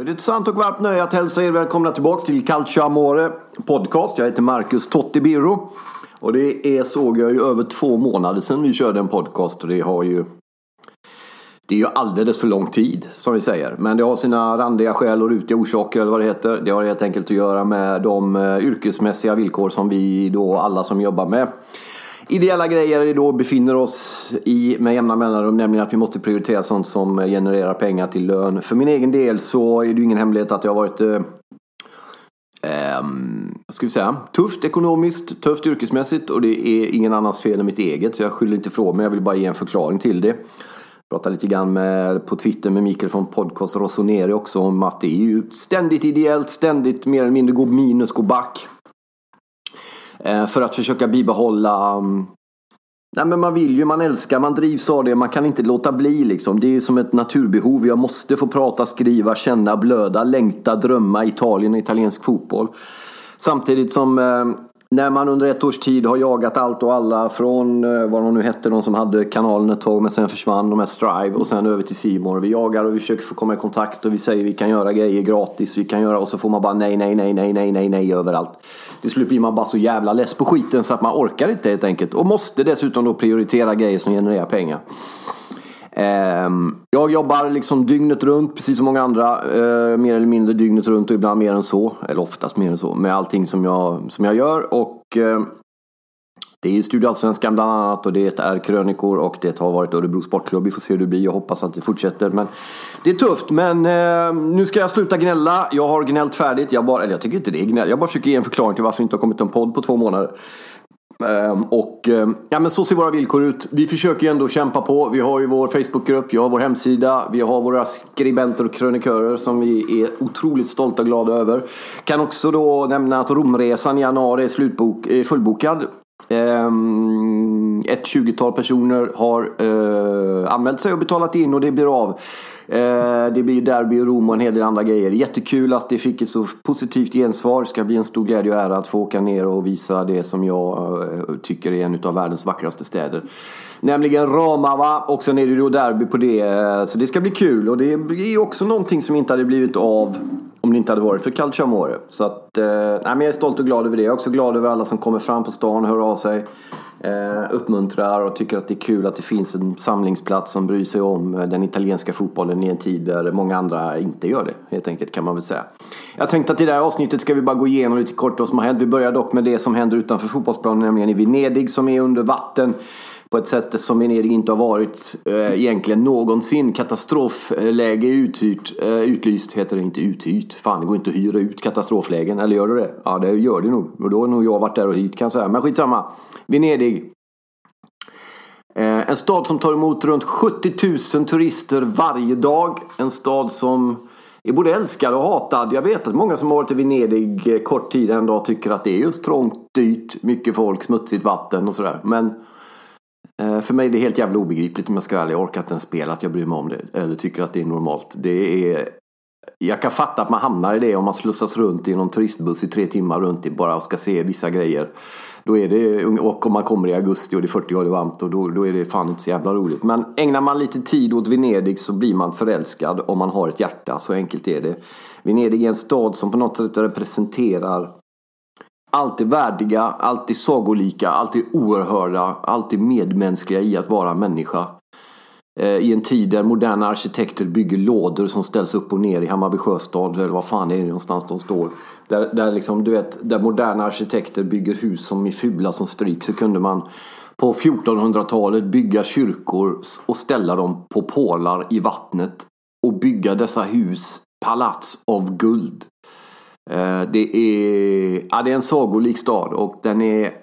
Då är det ett sant och varmt nöje att hälsa er välkomna tillbaka till Calcio Amore podcast. Jag heter Marcus Tottibiro. Och det är såg jag ju över två månader sedan vi körde en podcast och det har ju det är ju alldeles för lång tid som vi säger. Men det har sina randiga skäl och rutiga orsaker eller vad det heter. Det har helt enkelt att göra med de eh, yrkesmässiga villkor som vi då alla som jobbar med ideella grejer då befinner oss i med jämna mellanrum. Nämligen att vi måste prioritera sånt som genererar pengar till lön. För min egen del så är det ju ingen hemlighet att jag har varit eh, ehm, vad ska vi säga, tufft ekonomiskt, tufft yrkesmässigt och det är ingen annans fel än mitt eget. Så jag skyller inte ifrån mig, jag vill bara ge en förklaring till det. Pratade lite grann med, på Twitter med Mikael från podcast Rossoneri också om att det är ju ständigt ideellt, ständigt mer eller mindre gå minus, gå back. Eh, för att försöka bibehålla mm, Nej men man vill ju, man älskar, man drivs av det, man kan inte låta bli liksom. Det är som ett naturbehov. Jag måste få prata, skriva, känna, blöda, längta, drömma Italien och italiensk fotboll. Samtidigt som eh, när man under ett års tid har jagat allt och alla från eh, vad de nu hette, de som hade kanalen ett tag men sen försvann, de här Strive och sen över till Simor. Vi jagar och vi försöker få komma i kontakt och vi säger vi kan göra grejer gratis, vi kan göra och så får man bara nej, nej, nej, nej, nej, nej, nej överallt. Till slut blir man bara så jävla less på skiten så att man orkar inte helt enkelt och måste dessutom då prioritera grejer som genererar pengar. Ehm, jag jobbar liksom dygnet runt, precis som många andra. Eh, mer eller mindre dygnet runt och ibland mer än så. Eller oftast mer än så. Med allting som jag, som jag gör. Och ehm, det är Studio Allsvenskan bland annat och det är krönikor och det har varit Örebro Sportklubb. Vi får se hur det blir. Jag hoppas att det fortsätter. Men det är tufft. Men eh, nu ska jag sluta gnälla. Jag har gnällt färdigt. Jag bara, eller jag tycker inte det är gnäll. Jag bara försöker ge en förklaring till varför det inte har kommit en podd på två månader. Ehm, Och ehm, ja, men så ser våra villkor ut. Vi försöker ju ändå kämpa på. Vi har ju vår Facebookgrupp, vi har vår hemsida, vi har våra skribenter och krönikörer som vi är otroligt stolta och glada över. Kan också då nämna att Romresan i januari är, slutbok, är fullbokad. Ehm, ett 20-tal personer har eh, anmält sig och betalat in och det blir av. Eh, det blir derby i Rom och en hel del andra grejer. Jättekul att det fick ett så positivt gensvar. Det ska bli en stor glädje och ära att få åka ner och visa det som jag eh, tycker är en av världens vackraste städer. Nämligen Ramava och sen är det ju då derby på det. Eh, så det ska bli kul och det är också någonting som inte hade blivit av om det inte hade varit för Calciamore. Så att, nej, men jag är stolt och glad över det. Jag är också glad över alla som kommer fram på stan, och hör av sig. Eh, uppmuntrar och tycker att det är kul att det finns en samlingsplats som bryr sig om eh, den italienska fotbollen i en tid där många andra inte gör det. Helt enkelt kan man väl säga. Jag tänkte att i det här avsnittet ska vi bara gå igenom lite kort vad som har hänt. Vi börjar dock med det som händer utanför fotbollsplanen, nämligen i Venedig som är under vatten på ett sätt som Venedig inte har varit eh, egentligen någonsin. Katastrofläge uthyrt, eh, utlyst heter det, inte uthyrt. Fan, det går inte att hyra ut katastroflägen. Eller gör det det? Ja, det gör det nog. Och då har nog jag varit där och hyrt kan jag säga. Men skitsamma. Venedig. Eh, en stad som tar emot runt 70 000 turister varje dag. En stad som är både älskad och hatad. Jag vet att många som har varit i Venedig eh, kort tid en dag tycker att det är just trångt, dyrt, mycket folk, smutsigt vatten och sådär. Men Eh, för mig är det helt jävla obegripligt om jag ska vara ärlig. Jag orkar inte ens spela att jag bryr mig om det. Eh, Eller tycker att det är normalt. Det är... Jag kan fatta att man hamnar i det om man slussas runt i någon turistbuss i tre timmar runt i bara och ska se vissa grejer. Då är det, och om man kommer i augusti och det är 40 grader varmt och då, då är det fan inte så jävla roligt. Men ägnar man lite tid åt Venedig så blir man förälskad om man har ett hjärta. Så enkelt är det. Venedig är en stad som på något sätt representerar alltid värdiga, alltid sagolika, alltid oerhörda, alltid medmänskliga i att vara människa. Eh, I en tid där moderna arkitekter bygger lådor som ställs upp och ner i Hammarby sjöstad, eller vad fan är det någonstans de står. Där, där, liksom, du vet, där moderna arkitekter bygger hus som är fula som stryk så kunde man på 1400-talet bygga kyrkor och ställa dem på pålar i vattnet och bygga dessa hus, palats av guld. Eh, det är, ja, det är en sagolik stad och den är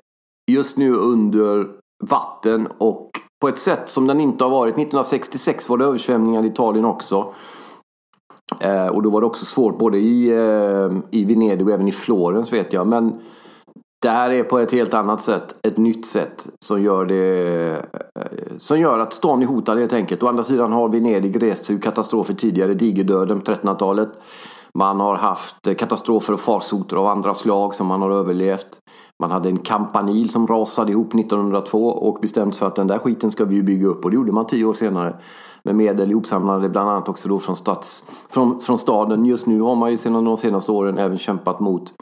just nu under vatten och på ett sätt som den inte har varit. 1966 var det översvämningar i Italien också. Eh, och då var det också svårt både i, eh, i Venedig och även i Florens vet jag. Men det här är på ett helt annat sätt, ett nytt sätt som gör, det, eh, som gör att stan är hotad helt enkelt. Å andra sidan har Venedig rest sig ur katastrofer tidigare, digerdöden på 1300-talet. Man har haft eh, katastrofer och farsoter av andra slag som man har överlevt. Man hade en kampanil som rasade ihop 1902 och bestämt sig för att den där skiten ska vi ju bygga upp och det gjorde man tio år senare. Med medel ihopsamlade bland annat också då från, stats, från, från staden. Just nu har man ju sedan de senaste åren även kämpat mot,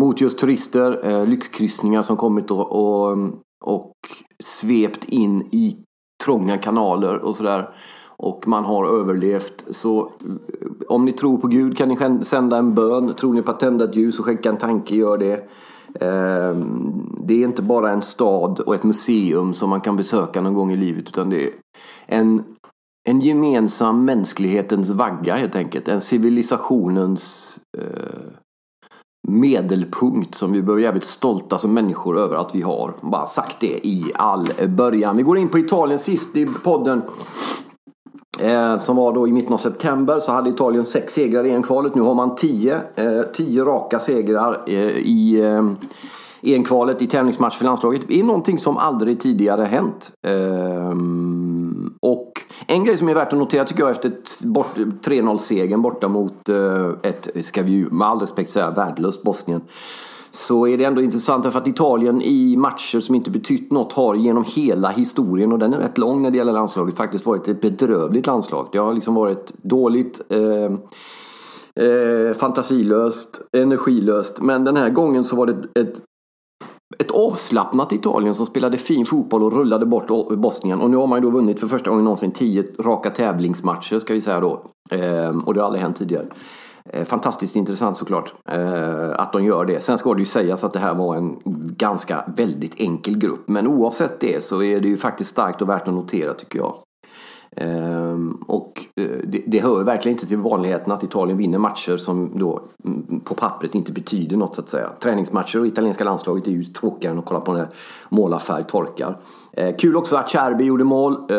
mot just turister, eh, lyxkryssningar som kommit och, och, och svept in i trånga kanaler och sådär och man har överlevt. Så om ni tror på Gud kan ni sända en bön. Tror ni på att tända ett ljus och skänka en tanke, gör det. Ehm, det är inte bara en stad och ett museum som man kan besöka någon gång i livet utan det är en, en gemensam mänsklighetens vagga helt enkelt. En civilisationens eh, medelpunkt som vi behöver vara jävligt stolta som människor över att vi har. Bara sagt det i all början. Vi går in på Italien sist i podden. Eh, som var då i mitten av september så hade Italien sex segrar i EM-kvalet. Nu har man tio, eh, tio raka segrar eh, i eh, EM-kvalet i tävlingsmatch för landslaget. Det är någonting som aldrig tidigare hänt. Eh, och en grej som är värt att notera tycker jag efter 3-0-segern borta mot eh, ett, ska vi ju med all respekt säga, värdelöst Bosnien så är det ändå intressant för att Italien i matcher som inte betytt något har genom hela historien, och den är rätt lång när det gäller landslaget, faktiskt varit ett bedrövligt landslag. Det har liksom varit dåligt, eh, eh, fantasilöst, energilöst. Men den här gången så var det ett, ett avslappnat Italien som spelade fin fotboll och rullade bort Bosnien. Och nu har man ju då vunnit för första gången någonsin tio raka tävlingsmatcher ska vi säga då. Eh, och det har aldrig hänt tidigare. Eh, fantastiskt intressant såklart eh, att de gör det. Sen ska det ju sägas att det här var en ganska väldigt enkel grupp. Men oavsett det så är det ju faktiskt starkt och värt att notera tycker jag. Ehm, och eh, det, det hör verkligen inte till vanligheten att Italien vinner matcher som då mm, på pappret inte betyder något så att säga. Träningsmatcher och italienska landslaget är ju tråkigare än att kolla på när målarfärg torkar. Eh, kul också att Cherby gjorde mål. Eh,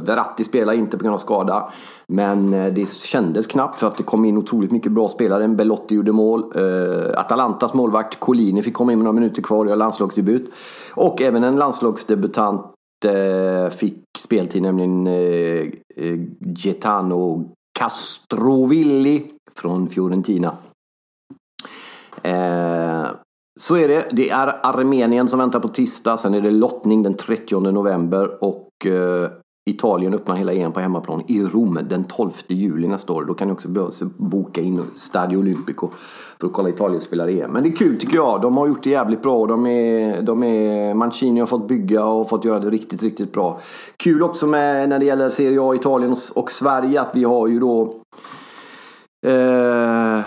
Verratti spelade inte på grund av skada. Men det kändes knappt för att det kom in otroligt mycket bra spelare. Belotti gjorde mål. Atalantas målvakt Collini fick komma in med några minuter kvar och göra landslagsdebut. Och även en landslagsdebutant Eh, fick speltid, nämligen eh, eh Getano Castrovilli från Fiorentina. Eh, så är det. Det är Armenien som väntar på tisdag. Sen är det lottning den 30 november. Och eh, Italien öppnar hela EM på hemmaplan i Rom den 12 juli nästa år. Då kan ni också boka in Stadio Olimpico för att kolla Italien spela EM. Men det är kul tycker jag. De har gjort det jävligt bra. De är, de är, Mancini har fått bygga och fått göra det riktigt, riktigt bra. Kul också med när det gäller Serie A, Italien och Sverige att vi har ju då eh,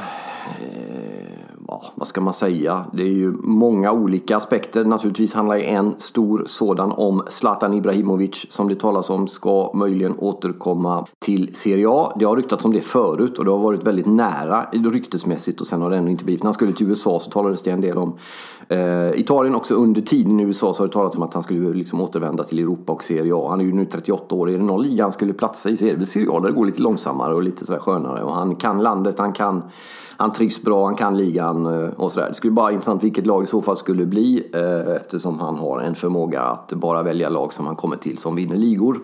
ja, vad ska man säga? Det är ju många olika aspekter. Naturligtvis handlar en stor sådan om Zlatan Ibrahimovic som det talas om ska möjligen återkomma till Serie A. Det har ryktats om det förut och det har varit väldigt nära ryktesmässigt och sen har det ännu inte blivit. När han skulle till USA så talades det en del om eh, Italien också under tiden i USA så har det talats om att han skulle liksom återvända till Europa och Serie A. Han är ju nu 38 år. Är det någon liga han skulle platsa i så är det väl Serie A där det går lite långsammare och lite sådär skönare. Och han kan landet, han kan han trivs bra, han kan ligan eh, och sådär. Det skulle bara vara intressant vilket lag det i så fall skulle bli eh, eftersom han har en förmåga att bara välja lag som han kommer till som vinner ligor.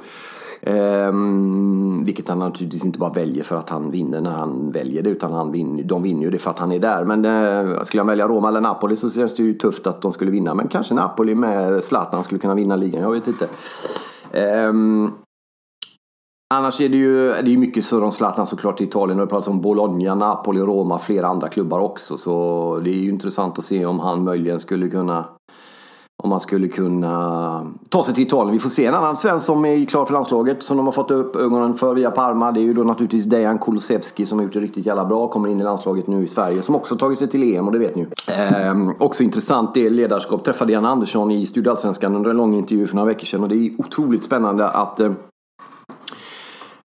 Um, vilket han naturligtvis inte bara väljer för att han vinner när han väljer det utan han vinner, de vinner ju det för att han är där. Men uh, skulle han välja Roma eller Napoli så känns det ju tufft att de skulle vinna. Men kanske Napoli med Zlatan skulle kunna vinna ligan, jag vet inte. Um, Annars är det ju det är mycket surr om Zlatan såklart i Italien. Det har pratats om Bologna, Napoli, Roma, flera andra klubbar också. Så det är ju intressant att se om han möjligen skulle kunna om han skulle kunna ta sig till Italien. Vi får se en annan svensk som är klar för landslaget som de har fått upp ögonen för via Parma. Det är ju då naturligtvis Dejan Kulusevski som har gjort det riktigt jävla bra. Kommer in i landslaget nu i Sverige som också tagit sig till EM och det vet ni ju. Ehm, också intressant det är ledarskap. Träffade Jan Andersson i Studio Allsvenskan under en lång intervju för några veckor sedan och det är otroligt spännande att eh,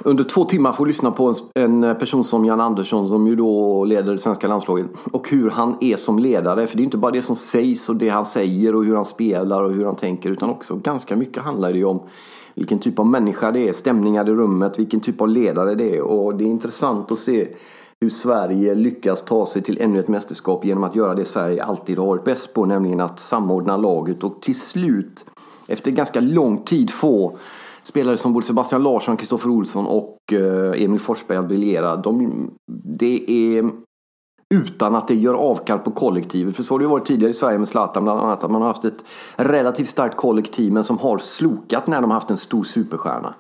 under två timmar får lyssna på en, person som Jan Andersson som ju då leder det svenska landslaget. Och hur han är som ledare. För det är inte bara det som sägs och det han säger och hur han spelar och hur han tänker. Utan också ganska mycket handlar det ju om vilken typ av människa det är, stämningar i rummet, vilken typ av ledare det är. Och det är intressant att se hur Sverige lyckas ta sig till ännu ett mästerskap genom att göra det Sverige alltid har varit bäst på. Nämligen att samordna laget och till slut, efter ganska lång tid, få spelare som både Sebastian Larsson, Kristoffer Olsson och eh, Emil Forsberg att briljera. De, det är utan att det gör avkall på kollektivet. För så har det ju varit tidigare i Sverige med Zlatan bland annat. Att man har haft ett relativt starkt kollektiv men som har slokat när de har haft en stor superstjärna.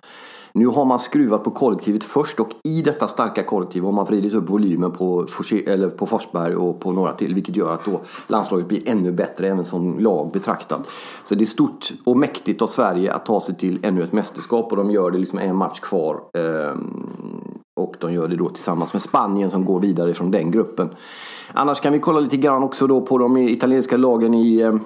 Nu har man skruvat på kollektivet först och i detta starka kollektiv har man vridit upp volymen på, eller på Forsberg och på några till. Vilket gör att då landslaget blir ännu bättre även som lag betraktat. Så det är stort och mäktigt av Sverige att ta sig till ännu ett mästerskap och de gör det liksom en match kvar. Ehm, och de gör det då tillsammans med Spanien som går vidare från den gruppen. Annars kan vi kolla lite grann också då på de italienska lagen i ehm,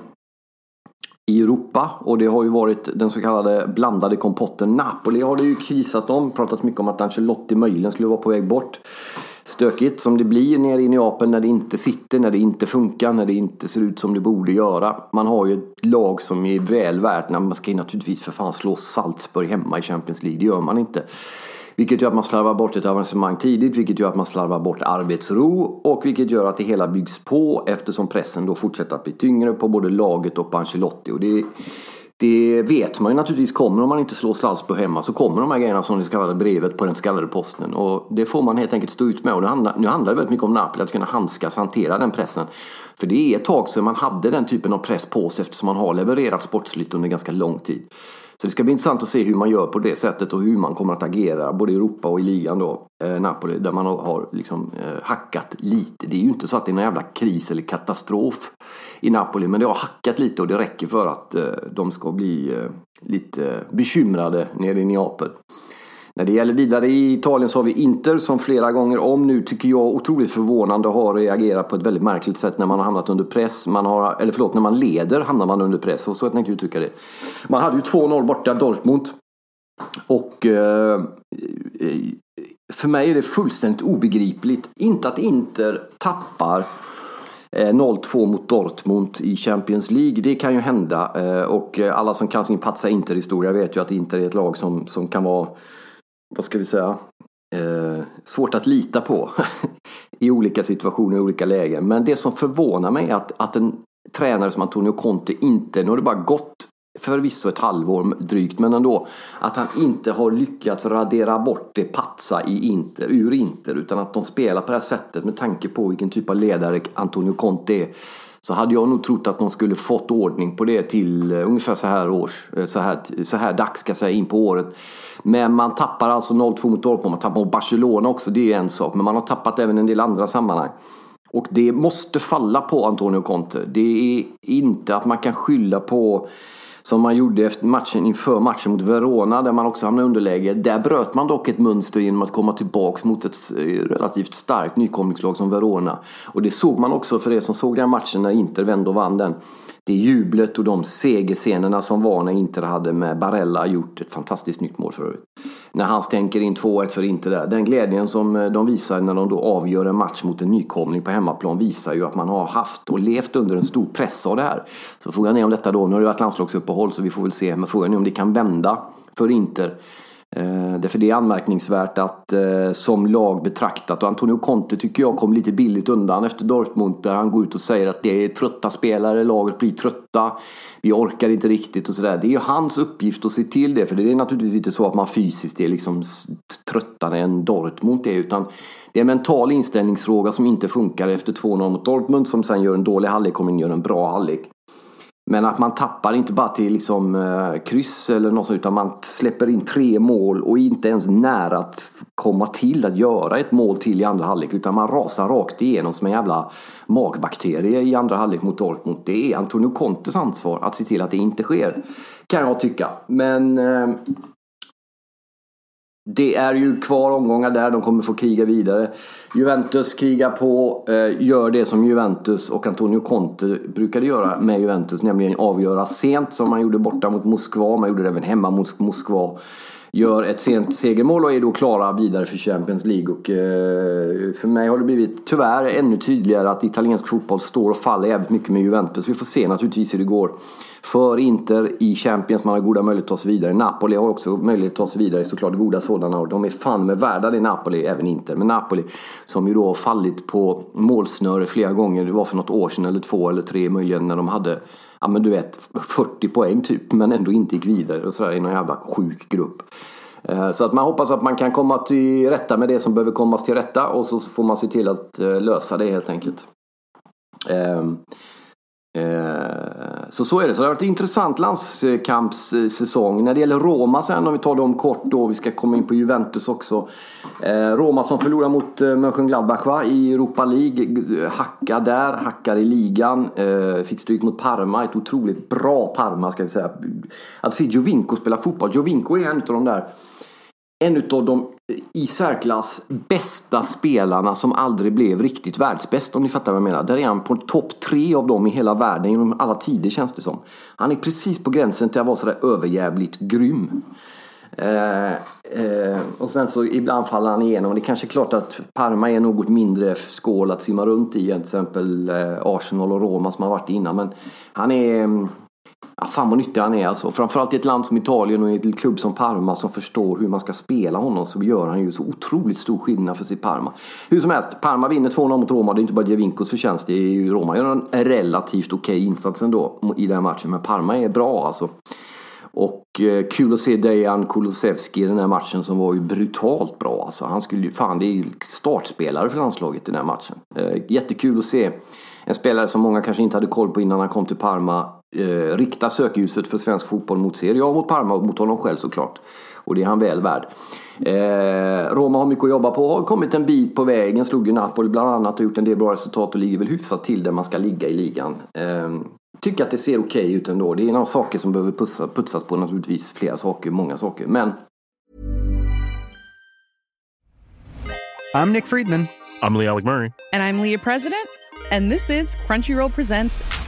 i Europa och det har ju varit den så kallade blandade kompotten. Napoli har det ju krisat om, pratat mycket om att Ancelotti möjligen skulle vara på väg bort. Stökigt som det blir nere i Neapel när det inte sitter, när det inte funkar, när det inte ser ut som det borde göra. Man har ju ett lag som är väl värt, man ska ju naturligtvis för fan slå Salzburg hemma i Champions League, det gör man inte. Vilket gör att man slarvar bort ett avancemang tidigt, vilket gör att man slarvar bort arbetsro och vilket gör att det hela byggs på eftersom pressen då fortsätter att bli tyngre på både laget och på Ancelotti. Och det, det vet man ju naturligtvis kommer om man inte slår Salzburg hemma så kommer de här grejerna som det så kallade brevet på den så kallade posten. Och det får man helt enkelt stå ut med. Och nu handlar, nu handlar det väldigt mycket om Napoli att kunna handskas, hantera den pressen. För det är ett tag sedan man hade den typen av press på sig eftersom man har levererat sportsligt under ganska lång tid. Så det ska bli intressant att se hur man gör på det sättet och hur man kommer att agera både i Europa och i ligan då. Eh, Napoli där man har liksom eh, hackat lite. Det är ju inte så att det är någon jävla kris eller katastrof i Napoli men det har hackat lite och det räcker för att eh, de ska bli eh, lite bekymrade nere i Neapel. När det gäller vidare i Italien så har vi Inter som flera gånger om nu tycker jag otroligt förvånande har reagerat på ett väldigt märkligt sätt när man har hamnat under press. Man har, eller förlåt, när man leder hamnar man under press. så så jag tänkte uttrycka det. Man hade ju 2-0 borta Dortmund. Och eh, för mig är det fullständigt obegripligt. Inte att Inter tappar eh, 0-2 mot Dortmund i Champions League. Det kan ju hända. Eh, och alla som kan sin Patsa Inter-historia vet ju att Inter är ett lag som, som kan vara vad ska vi säga, eh, svårt att lita på i olika situationer, i olika lägen. Men det som förvånar mig är att, att en tränare som Antonio Conte inte, nu har det bara gått förvisso ett halvår drygt, men ändå, att han inte har lyckats radera bort det patsa i Inter, ur Inter, utan att de spelar på det här sättet med tanke på vilken typ av ledare Antonio Conte är så hade jag nog trott att de skulle fått ordning på det till eh, ungefär så här års, eh, så här, så här dags ska jag säga, in på året. Men man tappar alltså 0-2 mot Dortmund, man tappar mot Barcelona också, det är en sak. Men man har tappat även en del andra sammanhang. Och det måste falla på Antonio Conte. Det är inte att man kan skylla på som man gjorde efter matchen, inför matchen mot Verona där man också hamnade i underläge. Där bröt man dock ett mönster genom att komma tillbaka mot ett eh, relativt starkt nykomlingslag som Verona. Och det såg man också för er som såg den matchen när Inter vände och vann den det jublet och de segerscenerna som var när Inter hade med Barella gjort ett fantastiskt nytt mål för övrigt. När han stänker in 2-1 för Inter där. Den glädjen som eh, de visar när de då avgör en match mot en nykomling på hemmaplan visar ju att man har haft och levt under en stor press av det här. Så frågan är om detta då, nu har det varit landslagsuppehåll så vi får väl se, men frågan är om det kan vända för Inter Eh, därför det är anmärkningsvärt att eh, som lag betraktat och Antonio Conte tycker jag kom lite billigt undan efter Dortmund där han går ut och säger att det är trötta spelare, laget blir trötta, vi orkar inte riktigt och sådär. Det är ju hans uppgift att se till det för det är naturligtvis inte så att man fysiskt är liksom tröttare än Dortmund är utan det är en mental inställningsfråga som inte funkar efter 2-0 mot Dortmund som sen gör en dålig halvlek, kommer in och gör en bra halvlek. Men att man tappar inte bara till liksom, eh, kryss eller något sånt utan man släpper in tre mål och inte ens nära att komma till att göra ett mål till i andra halvlek utan man rasar rakt igenom som en jävla magbakterie i andra halvlek mot Dortmund. Det är Antonio Contes ansvar att se till att det inte sker. Kan jag tycka. Men eh, det är ju kvar omgångar där, de kommer få kriga vidare. Juventus krigar på, eh, gör det som Juventus och Antonio Conte brukade göra med Juventus, nämligen avgöra sent som man gjorde borta mot Moskva, man gjorde det även hemma mot Moskva. Gör ett sent segermål och är då klara vidare för Champions League. Och, eh, för mig har det blivit tyvärr ännu tydligare att italiensk fotboll står och faller jävligt mycket med Juventus. Vi får se naturligtvis hur det går för Inter i Champions. Man har goda möjligheter att ta sig vidare. Napoli har också möjlighet att ta sig vidare, såklart goda sådana. Och de är fan med värda det Napoli, även Inter. Men Napoli som ju då har fallit på målsnöre flera gånger. Det var för något år sedan eller två eller tre möjligen när de hade ja men du vet 40 poäng typ men ändå inte gick vidare och sådär i någon jävla sjuk grupp. Eh, så att man hoppas att man kan komma till rätta med det som behöver kommas till rätta och så får man se till att eh, lösa det helt enkelt. Ehm, Eh, så så är det. Så det har varit en intressant landskampssäsong. När det gäller Roma sen, om vi tar dem kort då, vi ska komma in på Juventus också. Eh, Roma som förlorar mot eh, Mönchengladbach va? i Europa League. Hackar där, hackar i ligan. Fick stryk mot Parma, ett otroligt bra Parma ska vi säga. Att se Jovinko spela fotboll. Jovinko är en av de där en av de i särklass bästa spelarna som aldrig blev riktigt världsbäst om ni fattar vad jag menar. Där är han på topp tre av dem i hela världen genom alla tider känns det som. Han är precis på gränsen till att vara sådär överjävligt grym. Eh, eh, och sen så ibland faller han igenom. Det är kanske är klart att Parma är något mindre skål att simma runt i än till exempel eh, Arsenal och Roma som har varit innan. Men han är mm, Ja, fan vad nyttig han är alltså. Framförallt i ett land som Italien och i en klubb som Parma som förstår hur man ska spela honom så gör han ju så otroligt stor skillnad för sitt Parma. Hur som helst, Parma vinner 2-0 mot Roma. Det är inte bara Djevinkos förtjänst. Det är ju Roma gör en relativt okej okay insats ändå i den matchen. Men Parma är bra alltså. Och eh, kul att se Dejan Kulusevski i den här matchen som var ju brutalt bra. Alltså, han skulle ju, fan det är ju startspelare för landslaget i den här matchen. Eh, jättekul att se en spelare som många kanske inte hade koll på innan han kom till Parma eh, rikta sökljuset för svensk fotboll mot Serie A, mot Parma och mot honom själv såklart. Och det är han väl värd. Eh, Roma har mycket att jobba på, har kommit en bit på vägen, slog ju Napoli bland annat och gjort en del bra resultat och ligger väl hyfsat till där man ska ligga i ligan. Eh, tycker att det ser okej okay ut ändå. Det är några saker som behöver putsas, putsas på naturligtvis, flera saker, många saker. Men... I'm Nick Friedman. I'm Lee Alec Murray. And I'm Leah President. And this is Crunchyroll Presents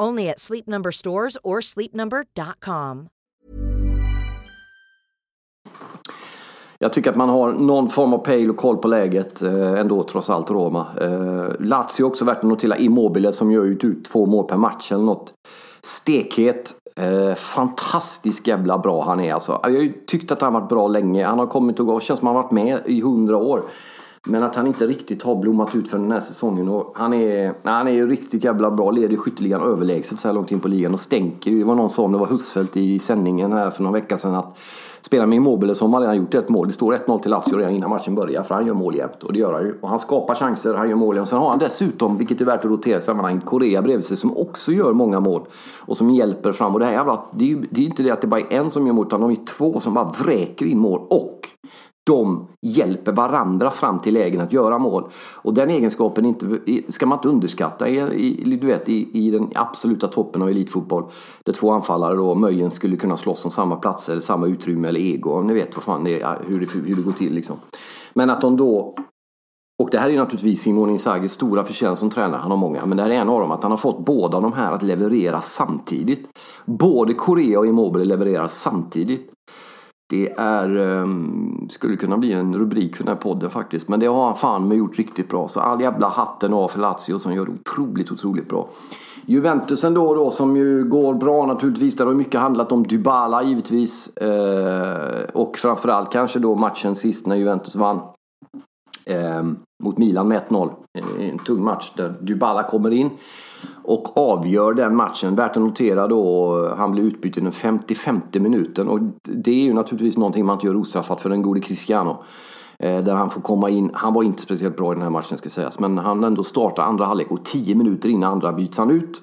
Only at Sleep Number stores or sleepnumber.com. jag tycker att man har någon form av pejl och koll på läget eh, ändå trots allt Roma. Eh, Lazio också värt att notera Immobile som gör ut typ två mål per match eller något. Stekhet. Eh, fantastiskt jävla bra han är alltså. Jag har ju tyckt att han har varit bra länge. Han har kommit och gått. Känns som han har varit med i hundra år. Men att han inte riktigt har blommat ut för den här säsongen. Och han, är, han är ju riktigt jävla bra. Leder skytteligan överlägset så här långt in på ligan och stänker. ju. Det var någon som, det var Husfeldt i sändningen här för någon vecka sedan. att Spelar med Immobile som har redan gjort ett mål. Det står 1-0 till Lazio redan innan matchen börjar. För han gör mål jämt. Och det gör han ju. Och han skapar chanser, han gör mål jämt. Sen har han dessutom, vilket är värt att rotera i sammanhanget, Korea bredvid sig som också gör många mål. Och som hjälper fram. Och det här jävla, det är ju det är inte det att det bara är en som gör mål. Utan de är två som bara vräker in mål. Och de hjälper varandra fram till lägen att göra mål. Och den egenskapen inte, ska man inte underskatta i, i, du vet, i, i den absoluta toppen av elitfotboll. Där två anfallare då möjligen skulle kunna slåss om samma platser eller samma utrymme eller ego. Ni vet vad fan det är, hur, det, hur det går till liksom. Men att de då och det här är naturligtvis Simone Inzagis stora förtjänst som tränare. Han har många. Men det här är en av dem. Att han har fått båda de här att leverera samtidigt. Både Korea och Immobile levererar samtidigt. Det är, um, skulle kunna bli en rubrik för den här podden faktiskt. Men det har han fan med gjort riktigt bra. Så all jävla hatten av för Lazio som gör det otroligt, otroligt bra. Juventus ändå då som ju går bra naturligtvis. Där har mycket handlat om Dybala givetvis. Eh, och framförallt kanske då matchen sist när Juventus vann. Eh, mot Milan med 1-0. Eh, en tung match där Dybala kommer in och avgör den matchen. Värt att notera då, han blir utbytt i den 55 minuten och det är ju naturligtvis någonting man inte gör ostraffat för den gode Cristiano. Eh, där han får komma in, han var inte speciellt bra i den här matchen ska sägas, men han ändå startar andra halvlek och 10 minuter innan andra byts han ut.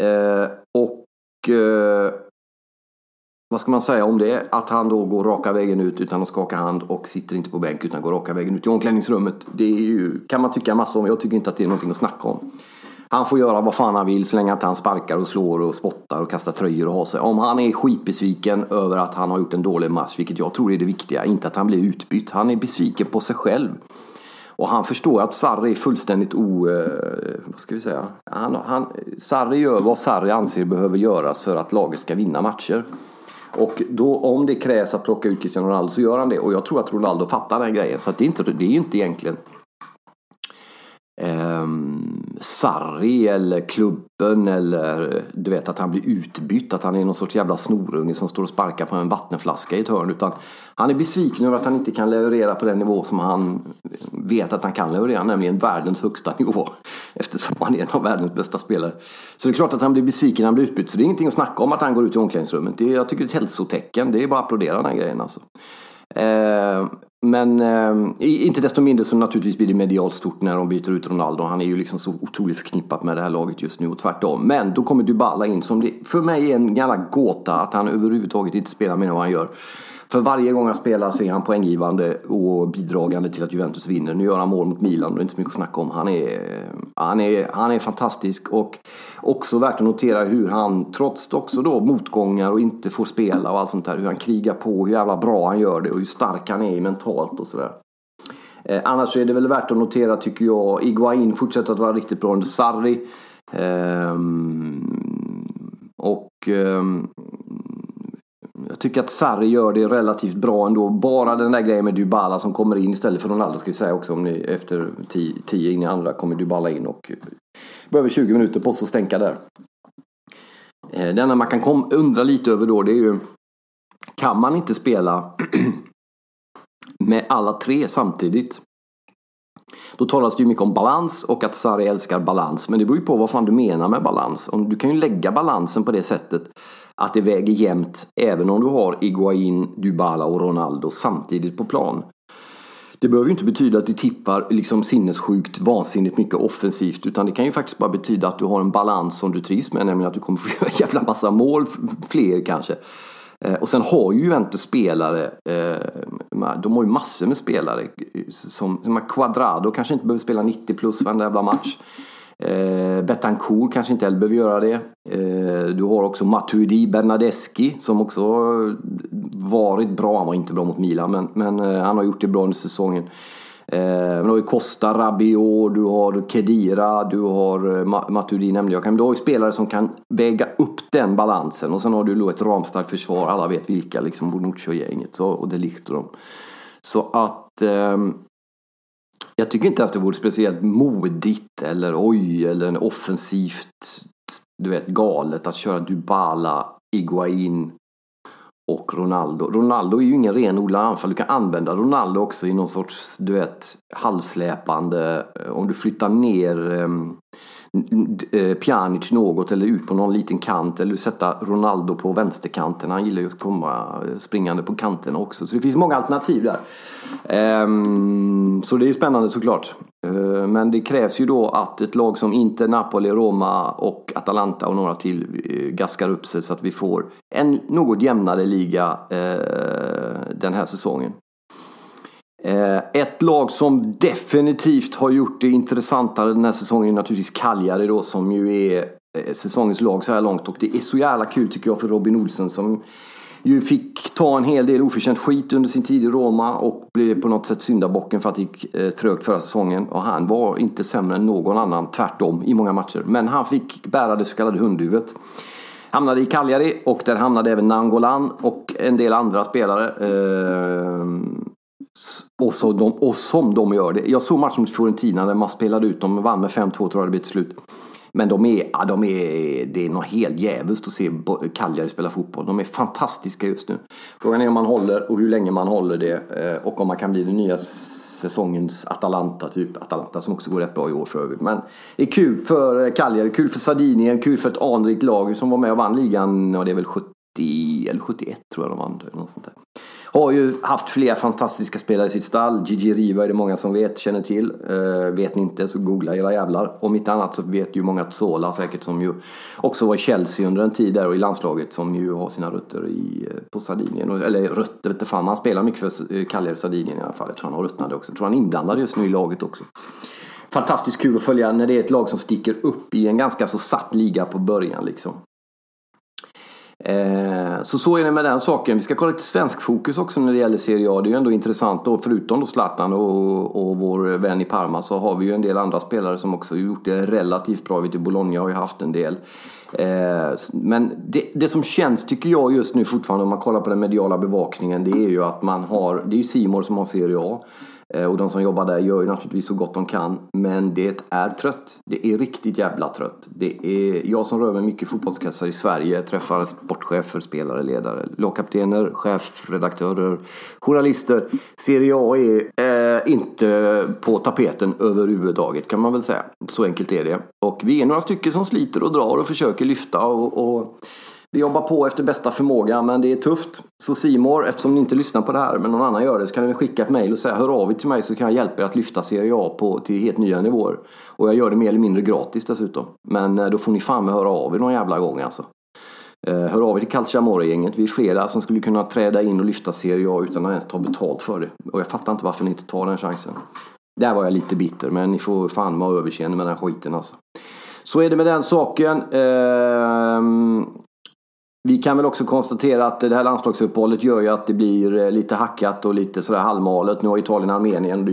Eh, och eh, vad ska man säga om det? Att han då går raka vägen ut utan att skaka hand och sitter inte på bänk utan går raka vägen ut i omklädningsrummet. Det är ju, kan man tycka massor om. Jag tycker inte att det är någonting att snacka om. Han får göra vad fan han vill så länge att han sparkar och slår och spottar och kastar tröjor och har sig. Om han är skitbesviken över att han har gjort en dålig match, vilket jag tror är det viktiga, inte att han blir utbytt. Han är besviken på sig själv. Och han förstår att Sarri är fullständigt o... Eh, vad ska vi säga? Han, han, Sarri gör vad Sarri anser behöver göras för att laget ska vinna matcher. Och då, om det krävs att plocka ut Cristiano Ronaldo så gör han det. Och jag tror att Ronaldo fattar den grejen. Så det, är inte, det är ju inte egentligen eh, Sarri eller klubben eller du vet att han blir utbytt. Att han är någon sorts jävla snorunge som står och sparkar på en vattenflaska i ett hörn. Utan han är besviken över att han inte kan leverera på den nivå som han vet att han kan leverera. Nämligen världens högsta nivå. Eftersom han är en av världens bästa spelare. Så det är klart att han blir besviken när han blir utbytt. Så det är ingenting att snacka om att han går ut i omklädningsrummet. Det är, jag tycker det är ett hälsotecken. Det är bara att applådera den här grejen alltså. Eh, men eh, inte desto mindre så naturligtvis blir det medialt stort när de byter ut Ronaldo. Han är ju liksom så otroligt förknippat med det här laget just nu och tvärtom. Men då kommer Dybala in som det för mig är en jävla gåta att han överhuvudtaget inte spelar mer än vad han gör. För varje gång han spelar så är han poänggivande och bidragande till att Juventus vinner. Nu gör han mål mot Milan, och det är inte så mycket att snacka om. Han är, han är, han är fantastisk och också värt att notera hur han, trots också då motgångar och inte får spela och allt sånt där, hur han krigar på, hur jävla bra han gör det och hur stark han är mentalt och sådär. Eh, annars är det väl värt att notera tycker jag, Iguain fortsätter att vara riktigt bra under Sarri. Eh, och eh, jag tycker att Sarri gör det relativt bra ändå. Bara den där grejen med Dybala som kommer in istället för Ronaldo ska vi säga också. Om ni efter 10 in i andra kommer Dybala in och behöver 20 minuter på sig att stänka där. Eh, det enda man kan kom, undra lite över då det är ju Kan man inte spela med alla tre samtidigt? Då talas det ju mycket om balans och att Sarri älskar balans. Men det beror ju på vad fan du menar med balans. Du kan ju lägga balansen på det sättet att det väger jämnt även om du har Iguain, Dybala och Ronaldo samtidigt på plan. Det behöver ju inte betyda att du tippar liksom sinnessjukt vansinnigt mycket offensivt utan det kan ju faktiskt bara betyda att du har en balans som du trivs med, nämligen att du kommer få göra en jävla massa mål, fler kanske. Eh, och sen har ju Juventus spelare, eh, de har ju massor med spelare. Eh, som, som Quadrado kanske inte behöver spela 90 plus varenda jävla match. Eh, Betancourt kanske inte heller behöver göra det. Eh, du har också Matuidi Bernadeschi som också varit bra. Han var inte bra mot Milan men, men eh, han har gjort det bra under säsongen. Eh, men du har ju Costa, Rabiot, du har Kedira, du har eh, Matuidi nämnde jag. Du har ju spelare som kan väga upp den balansen. Och sen har du då ett ramstarkt försvar. Alla vet vilka, liksom Bonucci-gänget och det och dem. Så att eh, jag tycker inte ens det vore speciellt modigt eller oj eller offensivt du vet galet att köra Dybala, Iguain och Ronaldo. Ronaldo är ju ingen renodlad anfall. Du kan använda Ronaldo också i någon sorts, du vet, halvsläpande. Eh, om du flyttar ner eh, Eh, Pjanic något eller ut på någon liten kant eller sätta Ronaldo på vänsterkanten. Han gillar ju att komma eh, springande på kanterna också. Så det finns många alternativ där. Ehm, så det är spännande såklart. Eh, men det krävs ju då att ett lag som Inter, Napoli, Roma och Atalanta och några till gaskar upp sig så att vi får en något jämnare liga den här säsongen. Eh, ett lag som definitivt har gjort det intressantare den här säsongen är naturligtvis Cagliari då som ju är eh, säsongens lag så här långt. Och det är så jävla kul tycker jag för Robin Olsen som ju fick ta en hel del oförtjänt skit under sin tid i Roma och blev på något sätt syndabocken för att det gick eh, trögt förra säsongen. Och han var inte sämre än någon annan, tvärtom, i många matcher. Men han fick bära det så kallade hundhuvudet. Hamnade i Cagliari och där hamnade även Nangolan och en del andra spelare. Ehm, och, så de, och som de gör det. Jag såg matchen mot Fiorentina när man spelade ut dem. Vann med 5-2 tror jag det blev till slut. Men de är, ja, de är, det är något helt jävligt att se Cagliari spela fotboll. De är fantastiska just nu. Frågan är om man håller och hur länge man håller det. Eh, och om man kan bli den nya säsongens Atalanta, typ Atalanta som också går rätt bra i år för övrigt. Men det är kul för eh, Cagliari, kul för Sardinien, kul för ett anrikt lag som var med och vann ligan, ja det är väl 70 eller 71 tror jag de vann. Något sånt där. Har ju haft flera fantastiska spelare i sitt stall. Gigi Riva är det många som vet, känner till. Eh, vet ni inte så googla era jävlar. Om inte annat så vet ju många Zola säkert som ju också var i Chelsea under en tid där och i landslaget som ju har sina rötter i, eh, på Sardinien. Eller rötter vete fan, han spelar mycket för eh, Cagliari Sardinien i alla fall. Jag tror han har ruttnade också. Jag tror han är inblandad just nu i laget också. Fantastiskt kul att följa när det är ett lag som sticker upp i en ganska så satt liga på början liksom. Eh, så så är det med den saken. Vi ska kolla lite svensk fokus också när det gäller Serie A. Det är ju ändå intressant Och förutom då Zlatan och, och vår vän i Parma så har vi ju en del andra spelare som också gjort det relativt bra. Vet du, Bologna har ju haft en del. Eh, men det, det som känns tycker jag just nu fortfarande om man kollar på den mediala bevakningen det är ju att man har, det är ju Simor som har Serie A. Eh, och de som jobbar där gör ju naturligtvis så gott de kan. Men det är trött. Det är riktigt jävla trött. Det är jag som rör mig mycket i fotbollskretsar i Sverige. Träffar sportchefer, spelare, ledare, lagkaptener, chefredaktörer, journalister. Serie A är eh, inte på tapeten överhuvudtaget kan man väl säga. Så enkelt är det. Och vi är några stycken som sliter och drar och försöker lyfta och, och vi jobbar på efter bästa förmåga men det är tufft. Så Simor, eftersom ni inte lyssnar på det här men någon annan gör det så kan ni skicka ett mejl och säga hör av er till mig så kan jag hjälpa er att lyfta Serie A på, till helt nya nivåer. Och jag gör det mer eller mindre gratis dessutom. Men eh, då får ni fan med höra av er någon jävla gång alltså. Eh, hör av er till Calciamore-gänget. Vi är flera som skulle kunna träda in och lyfta Serie A utan att ens ta betalt för det. Och jag fattar inte varför ni inte tar den chansen. Där var jag lite bitter men ni får fan vara överseende med den skiten alltså. Så är det med den saken. Ehm, vi kan väl också konstatera att det här landslagsuppehållet gör ju att det blir eh, lite hackat och lite sådär halvmalet. Nu har Italien Armenien,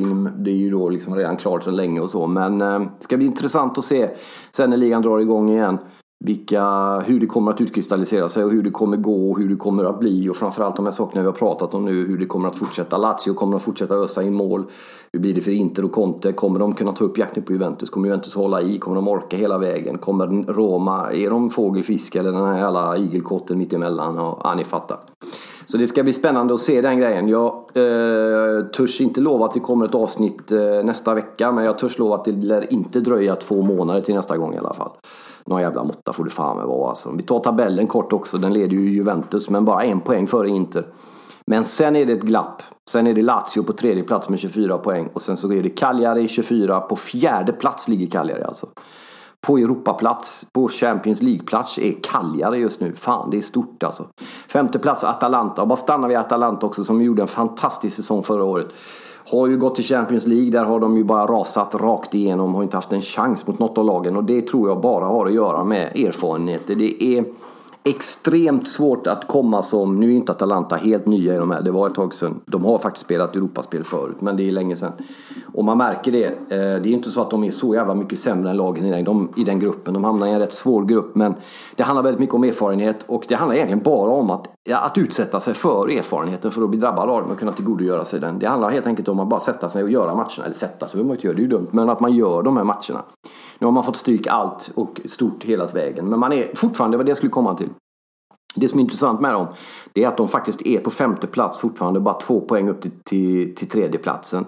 det är ju då liksom redan klart sedan länge och så. Men eh, det ska bli intressant att se sen när ligan drar igång igen vilka, hur det kommer att utkristallisera sig och hur det kommer gå och hur det kommer att bli och framförallt de här sakerna vi har pratat om nu, hur det kommer att fortsätta. Lazio kommer att fortsätta ösa in mål. Hur blir det för Inter och Conte? Kommer de kunna ta upp jakten på Juventus? Kommer Juventus hålla i? Kommer de orka hela vägen? Kommer Roma, är de fågelfisk eller den här jävla igelkotten mittemellan? Ja, ni fattar. Så det ska bli spännande att se den grejen. Jag eh, törs inte lova att det kommer ett avsnitt eh, nästa vecka men jag törs lova att det lär inte dröja två månader till nästa gång i alla fall. Någon jävla måtta får det fan med vara alltså. Vi tar tabellen kort också. Den leder ju Juventus men bara en poäng före Inter. Men sen är det ett glapp. Sen är det Lazio på tredje plats med 24 poäng. Och sen så är det Cagliari 24. På fjärde plats ligger Cagliari alltså. På Europaplats, på Champions League-plats är Cagliari just nu. Fan, det är stort alltså. Femte plats Atalanta. Och bara stannar vi Atalanta också som gjorde en fantastisk säsong förra året. Har ju gått till Champions League, där har de ju bara rasat rakt igenom. Har inte haft en chans mot något av lagen. Och det tror jag bara har att göra med erfarenheter. Det är Extremt svårt att komma som, nu är inte Atalanta helt nya i de här, det var ett tag sedan. De har faktiskt spelat Europaspel förut, men det är länge sedan. Och man märker det, eh, det är inte så att de är så jävla mycket sämre än lagen i den, de, i den gruppen. De hamnar i en rätt svår grupp, men det handlar väldigt mycket om erfarenhet och det handlar egentligen bara om att, ja, att utsätta sig för erfarenheten för att bli drabbad av den och kunna tillgodogöra sig den. Det handlar helt enkelt om att bara sätta sig och göra matcherna, eller sätta sig behöver man inte göra, det är ju dumt, men att man gör de här matcherna. Nu har man fått stryk allt och stort hela vägen. Men man är fortfarande, vad det jag skulle komma till. Det som är intressant med dem, det är att de faktiskt är på femte plats fortfarande. Bara två poäng upp till, till, till tredje platsen.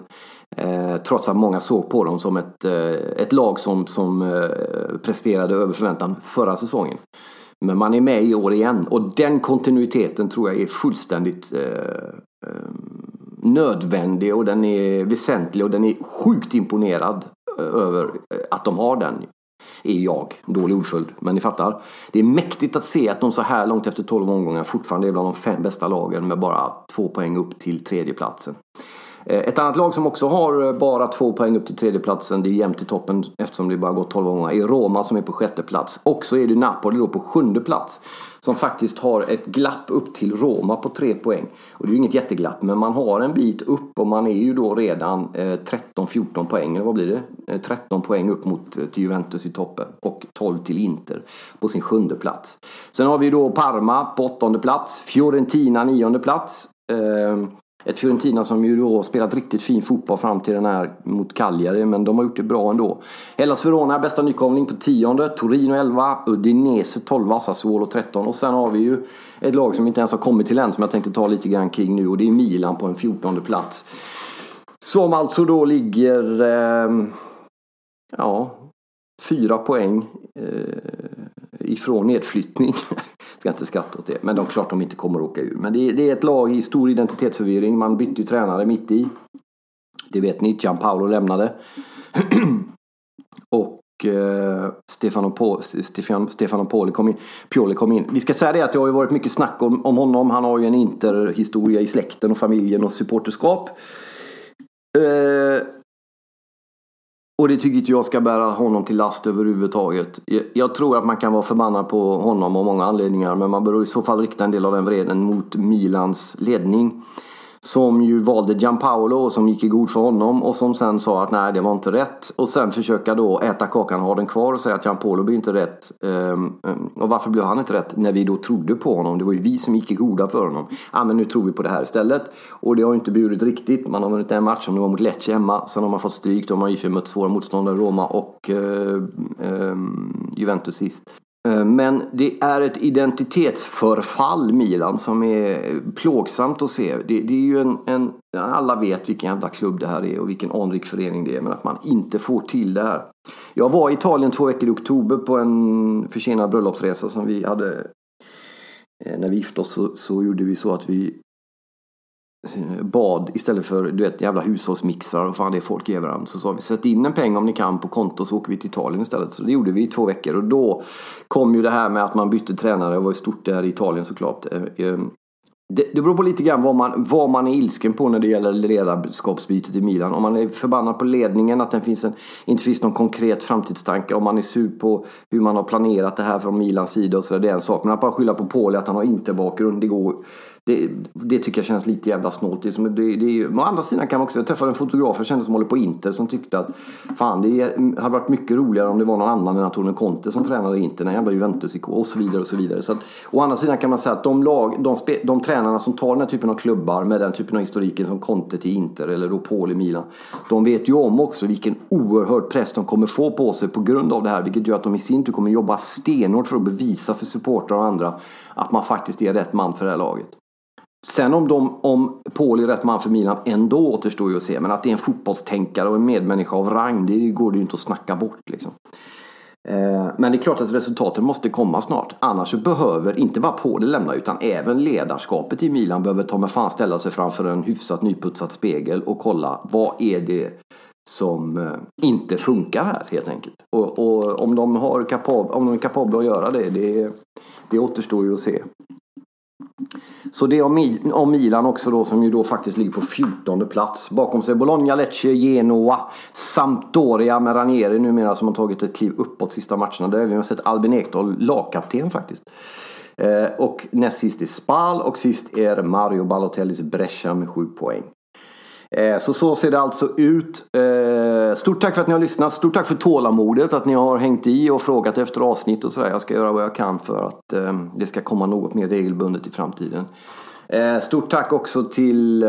Eh, trots att många såg på dem som ett, eh, ett lag som, som eh, presterade över förväntan förra säsongen. Men man är med i år igen och den kontinuiteten tror jag är fullständigt eh, eh, nödvändig och den är väsentlig och den är sjukt imponerad eh, över eh, att de har den. Är jag, dålig ordföljd, men ni fattar. Det är mäktigt att se att de så här långt efter 12 omgångar fortfarande är bland de fem bästa lagen med bara två poäng upp till tredjeplatsen. platsen. Eh, ett annat lag som också har eh, bara två poäng upp till tredjeplatsen, det är jämnt i toppen eftersom det bara gått 12 omgångar, är Roma som är på sjätte plats. Och så är det Napoli då på sjunde plats. Som faktiskt har ett glapp upp till Roma på tre poäng. Och det är ju inget jätteglapp, men man har en bit upp och man är ju då redan eh, 13-14 poäng, eller vad blir det? 13 poäng upp mot till Juventus i toppen och 12 till Inter på sin sjunde plats. Sen har vi då Parma på åttonde plats, Fiorentina nionde plats. Ehm, ett Fiorentina som ju då spelat riktigt fin fotboll fram till den här mot Cagliari, men de har gjort det bra ändå. Hellas Verona, bästa nykomling på tionde. Torino 11, Udinese 12, Sassuolo 13. Och sen har vi ju ett lag som inte ens har kommit till än, som jag tänkte ta lite grann kring nu. Och det är Milan på en fjortonde plats. Som alltså då ligger, eh, ja, fyra poäng eh, ifrån nedflyttning. Ska inte skratta åt det. Men de klart de inte kommer att åka ur. Men det är, det är ett lag i stor identitetsförvirring. Man bytte ju tränare mitt i. Det vet ni. Gianpaolo lämnade. och eh, Stefano, po Stefano, Stefano Poli kom in, Pioli kom in. Vi ska säga det att det har ju varit mycket snack om, om honom. Han har ju en interhistoria i släkten och familjen och supporterskap. Eh, och det tycker inte jag ska bära honom till last överhuvudtaget. Jag tror att man kan vara förbannad på honom av många anledningar men man bör i så fall rikta en del av den vreden mot Milans ledning. Som ju valde Gianpaolo och som gick i god för honom och som sen sa att nej det var inte rätt. Och sen försöka då äta kakan och ha den kvar och säga att Gianpaolo blir inte rätt. Um, och varför blev han inte rätt? När vi då trodde på honom. Det var ju vi som gick i goda för honom. Ja men nu tror vi på det här istället. Och det har ju inte burit riktigt. Man har vunnit en match som det var mot Lecce hemma. Sen har man fått stryk. Då har man ju mött svåra motståndare, Roma och uh, um, Juventus sist. Eh, men det är ett identitetsförfall Milan som är plågsamt att se. Det, det är ju en, en, alla vet vilken jävla klubb det här är och vilken anrik förening det är. Men att man inte får till det här. Jag var i Italien två veckor i oktober på en försenad bröllopsresa som vi hade. Eh, när vi gifte oss så, så gjorde vi så att vi Eh, bad istället för du vet, jävla hushållsmixrar och fan det är folk i varandra. Så sa vi sätt in en peng om ni kan på konto så åker vi till Italien istället. Så det gjorde vi i två veckor och då kom ju det här med att man bytte tränare. Det var ju stort där i Italien såklart. Eh, eh, det, det beror på lite grann vad man, vad man är ilsken på när det gäller ledarskapsbytet i Milan. Om man är förbannad på ledningen, att det finns en, inte finns någon konkret framtidstanke. Om man är sur på hur man har planerat det här från Milans sida och så det är en sak. Men att bara skylla på Pauli att han har inte bakgrund, det går det, det, tycker jag känns lite jävla snålt. Det, det, det, å andra sidan kan man också, jag träffade en fotograf jag kände som håller på Inter som tyckte att fan det hade varit mycket roligare om det var någon annan än Antonio Conte som tränade Inter, den jävla juventus och så vidare och så vidare. Så att, å andra sidan kan man säga att de, lag, de, spe, de tränarna som tar den här typen av klubbar med den typen av historiken som Conte till Inter eller då Paul i Milan. De vet ju om också vilken oerhörd press de kommer få på sig på grund av det här. Vilket gör att de i sin tur kommer jobba stenhårt för att bevisa för supportrar och andra att man faktiskt är rätt man för det här laget. Sen om, de, om Paul är rätt man för Milan ändå återstår ju att se. Men att det är en fotbollstänkare och en medmänniska av rang, det går det ju inte att snacka bort. Liksom. Eh, men det är klart att resultaten måste komma snart. Annars behöver inte bara Paul lämna utan även ledarskapet i Milan behöver ta med fan ställa sig framför en hyfsat nyputsad spegel och kolla vad är det som eh, inte funkar här helt enkelt. Och, och om, de har kapab om de är kapabla att göra det, det, det återstår ju att se. Så det om Milan också då som ju då faktiskt ligger på 14 plats. Bakom sig Bologna, Lecce, Genoa, Sampdoria med Ranieri numera som har tagit ett kliv uppåt sista matcherna. Där vi har sett Albin Ekdal lagkapten faktiskt. Eh, och näst sist är Spal och sist är Mario Balotellis Brescia med 7 poäng. Eh, så så ser det alltså ut. Eh, stort tack för att ni har lyssnat. Stort tack för tålamodet. Att ni har hängt i och frågat efter avsnitt och sådär. Jag ska göra vad jag kan för att eh, det ska komma något mer regelbundet i framtiden. Stort tack också till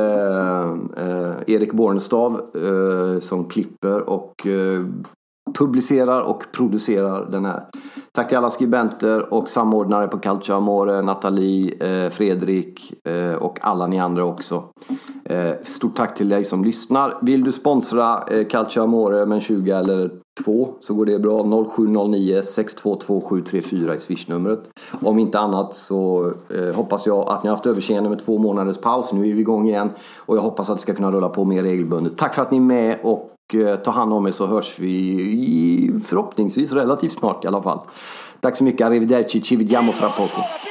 Erik Bornstav som klipper och publicerar och producerar den här. Tack till alla skribenter och samordnare på Calcio Amore, Nathalie, eh, Fredrik eh, och alla ni andra också. Eh, stort tack till dig som lyssnar. Vill du sponsra eh, Calcio Amore med en 20 eller 2 så går det bra. 0709 622 i swishnumret. Om inte annat så eh, hoppas jag att ni har haft överseende med två månaders paus. Nu är vi igång igen och jag hoppas att det ska kunna rulla på mer regelbundet. Tack för att ni är med och Eh, ta hand om er så hörs vi förhoppningsvis relativt snart i alla fall. Tack så mycket, arrivederci, ci vediamo fra poco.